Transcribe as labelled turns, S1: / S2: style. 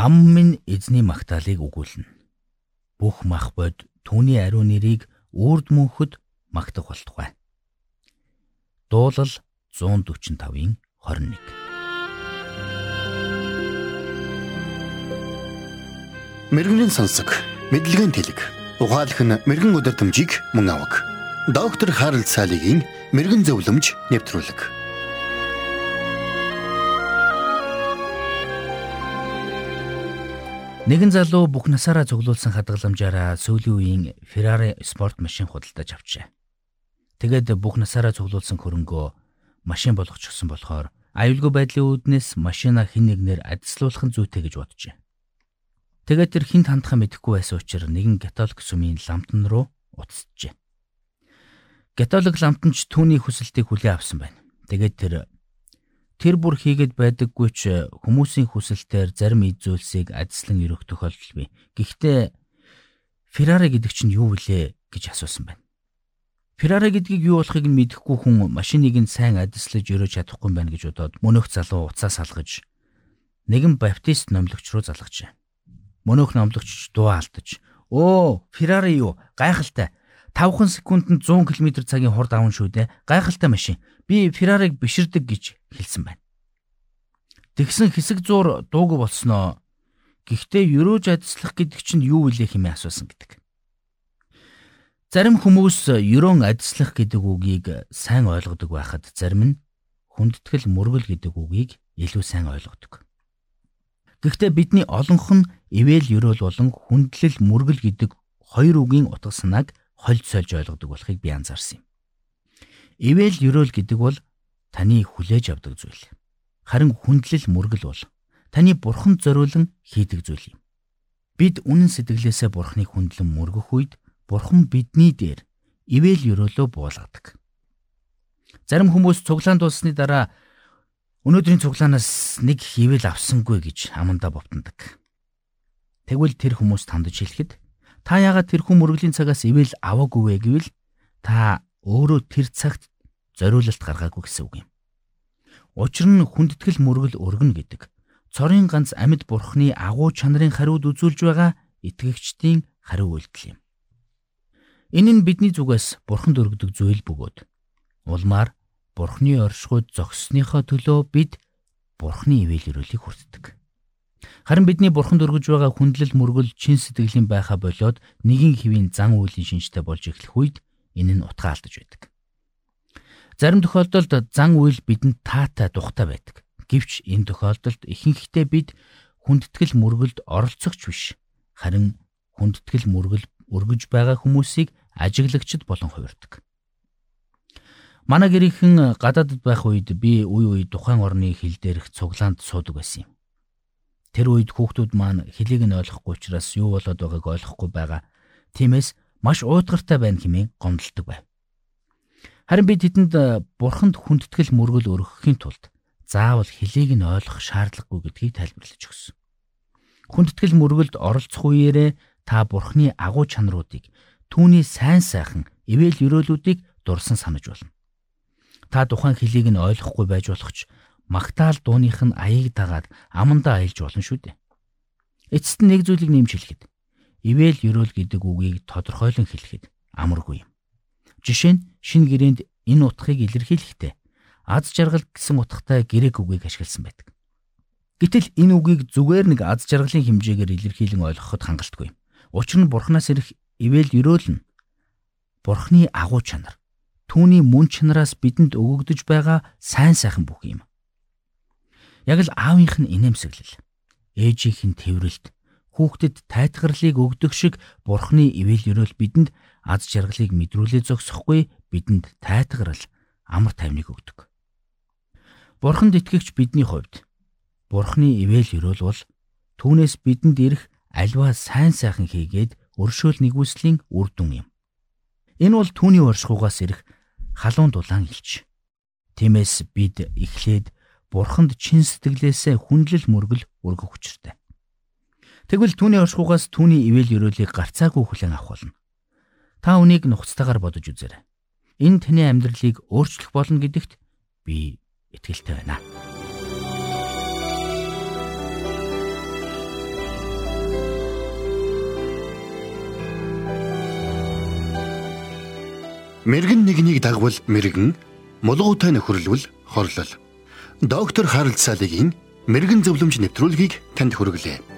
S1: Ам минь эзний магтаалыг өгүүлнэ. Бүх мах бод түүний ариун нэрийг үрд мөнхөд магтах болтугай. Дуулал 145-ын 21.
S2: Мэргэний сонсог, мэдлэгийн тэлэг. Ухаалх нь мэрэгэн өдөр төмжийг мөн авах. Доктор Харалт цаалогийн мэрэгэн зөвлөмж нэвтрүүлэг.
S1: Нэгэн залуу бүх насаараа цуглуулсан хадгаламжаараа сүүлийн үеийн Ferrari спорт машин худалдаж авчээ. Тэгээд бүх насаараа цуглуулсан хөрөнгөө машин болгочихсон болохоор аюулгүй байдлын үүднээс машина хэн нэгнэр адислуулах нь зүйтэй гэж боджээ. Тэгээд тэр хинт хандхаа мэдэхгүй байсан учраас нэгэн католик сүмийн ламтан руу уцсжээ. Католик ламтан ч түүний хүсэлтийг хүлээн авсан байна. Тэгээд тэр тэр бүр хийгээд байдаггүй ч хүмүүсийн хүсэлтээр зарим эзүүлсийг адислан өрөх тохиолдол бий. Гэхдээ Ferrari гэдэг чинь юу вүлээ гэж асуусан байна. Ferrari гэдгийг юу болохыг нь мэдэхгүй хүн машиныг нь сайн адислаж өрөөж чадахгүй байна гэж бодоод мөнөх залуу уцаа салгаж нэгэн баптист номлогч руу залгажээ. Мөнөх номлогч дуу алдаж "Оо, Ferrari юу? Гайхалтай. 5 секундэд 100 км цагийн хурд авна шүү дээ. Гайхалтай машин. Би Ferrari-г биширдэг гэж хэлсэн байна. Тэгсэн хэсэг зур дууг болсноо. Гэхдээ ерөөж адислах гэдэг чинь юу вэ хэмээн асуусан гэдэг. Зарим хүмүүс ерөөн адислах гэдэг үгийг сайн ойлгодог байхад зарим нь хүндэтгэл мөргөл гэдэг үгийг илүү сайн ойлгодог. Гэхдээ бидний олонх нь ивэл ерөөл болон хүндлэл мөргөл гэдэг хоёр үгийн утга санааг хольж сольж ойлгодог болохыг би анзаарсан юм. Ивэл ерөөл гэдэг бол таны хүлээж авдаг зүйл. Харин хүндлэл мөргөл бол таны бурханд зориулан хийдэг зүйл юм. Бид үнэн сэтгэлээсээ бурхныг хүндлэн мөргөх үед бурхан бидний дээр ивэл ерөөлөө буулгадаг. Зарим хүмүүс цуглаан дууссаны дараа өнөөдрийн цуглаанаас нэг хийвэл авсангүй гэж амандаа бовтондог. Тэгвэл тэр хүмүүс тандж хэлэхэд та яагаад тэр хүм мөргөлийн цагаас ивэл аваагүй вэ гэвэл та өөрөө тэр цагт зориулалт гаргаагүй гэсэн үг юм. Учир нь хүндэтгэл мөргөл өргөнө гэдэг. Цорын ганц амьд бурхны агуу чанарын хариуд үзүүлж байгаа итгэгчдийн хариу үйлдэл юм. Энэ нь бидний зүгээс бурханд өргөдөг зүйл бөгөөд улмаар бурхны оршихуйд зогссныхоо төлөө бид бурхны ивэл өрөөлийг хүртдэг. Харин бидний бурханд өргөж байгаа хүндлэл мөргөл чин сэтгэлийн байха болоод нэгin хэвийн зан үйлийн шинжтэй болж эхлэх үед энэ нь утгаа алдаж байдаг. Зарим тохиолдолд зан үйл бидэнд таатай тухтай байдаг. Гэвч энэ тохиолдолд ихэнхдээ бид хүндэтгэл мөргөлд оролцогч биш. Харин хүндэтгэл мөргөл өргөж байгаа хүмүүсийг ажиглагчд болон хувирдаг. Манай гэрийнхэн гадаадд байх үед би үе үе тухайн орны хил дээрх цуглаанд суудаг байсан юм. Тэр үед хүүхдүүд маань хэлийг нь ойлгохгүй учраас юу болоод байгааг ойлгохгүй байгаа. Тиймээс маш уутгартай байна хэмээн гомдолдог байв. Харин би тэдэнд э, бурханд хүндэтгэл мөргөл өргөхийн тулд заавал хэлийг нь ойлгох шаардлагагүй гэдгийг тайлбарлаж өгсөн. Хүндэтгэл мөргөлд оролцох үеэрээ та бурхны агуу чанаруудыг түүний сайн сайхан ивэл өрөөлүүдийг дурсан санаж болно. Та тухайн хэлийг нь ойлгохгүй байж болох ч магтаал дууных нь аяыг дагаад амандаа аялж болно шүү дээ. Эцэст нь нэг зүйлийг нэмж хэлэхэд ивэл өрөөл гэдэг үгийг тодорхойлон хэлэхэд амаргүй юм. Жишээ нь шин гэрээнд энэ утгыг илэрхийлэхдээ аз жаргал гэсэн утгатай грек үгийг ашигласан байдаг. Гэтэл энэ үгийг зүгээр нэг аз жаргалын хэмжээгээр илэрхийлэн ойлгоход хангалтгүй. Учир нь бурхнаас ирэх ивэл өрөөл нь бурхны агуу чанар. Түүний мөн чанараас бидэнд өгөгдөж байгаа сайн сайхан бүх юм. Яг л аавынх нь инээмсэглэл, ээжийнх нь тэрвэрлт, хүүхдэд тайтгарлыг өгдөг шиг бурхны ивэл өрөөл бидэнд аз жаргалыг мэдрүүлээ зогсохгүй бидэнд тайтгарал амар тайвныг өгдөг. Бурханд итгэгч бидний хувьд Бурхны ивэл өрөөл бол түүнээс бидэнд ирэх альва сайн сайхан хийгээд өршөөл нэгүслийн үр дүн юм. Энэ бол түүний оршихугаас ирэх халуун дулаан илч. Тиймээс бид эхлээд бурханд чин сэтгэлээсээ хүнлэл мөргөл өргөх учиртай. Тэгвэл түүний оршихугаас түүний ивэл өрөөлийг гарцаагүй хүлээн авах болно. Та үнийг нухацтайгаар бодож үзээрэй. Энэ таны амьдралыг өөрчлөх болно гэдэгт би итгэлтэй байна.
S2: Мэргэн нэгнийг дагвал мэргэн, мулгуутай нөхөрлөвл хорлол. Доктор Харалт Салигийн мэрэгэн зөвлөмж нэвтрүүлгийг танд хүргэлээ.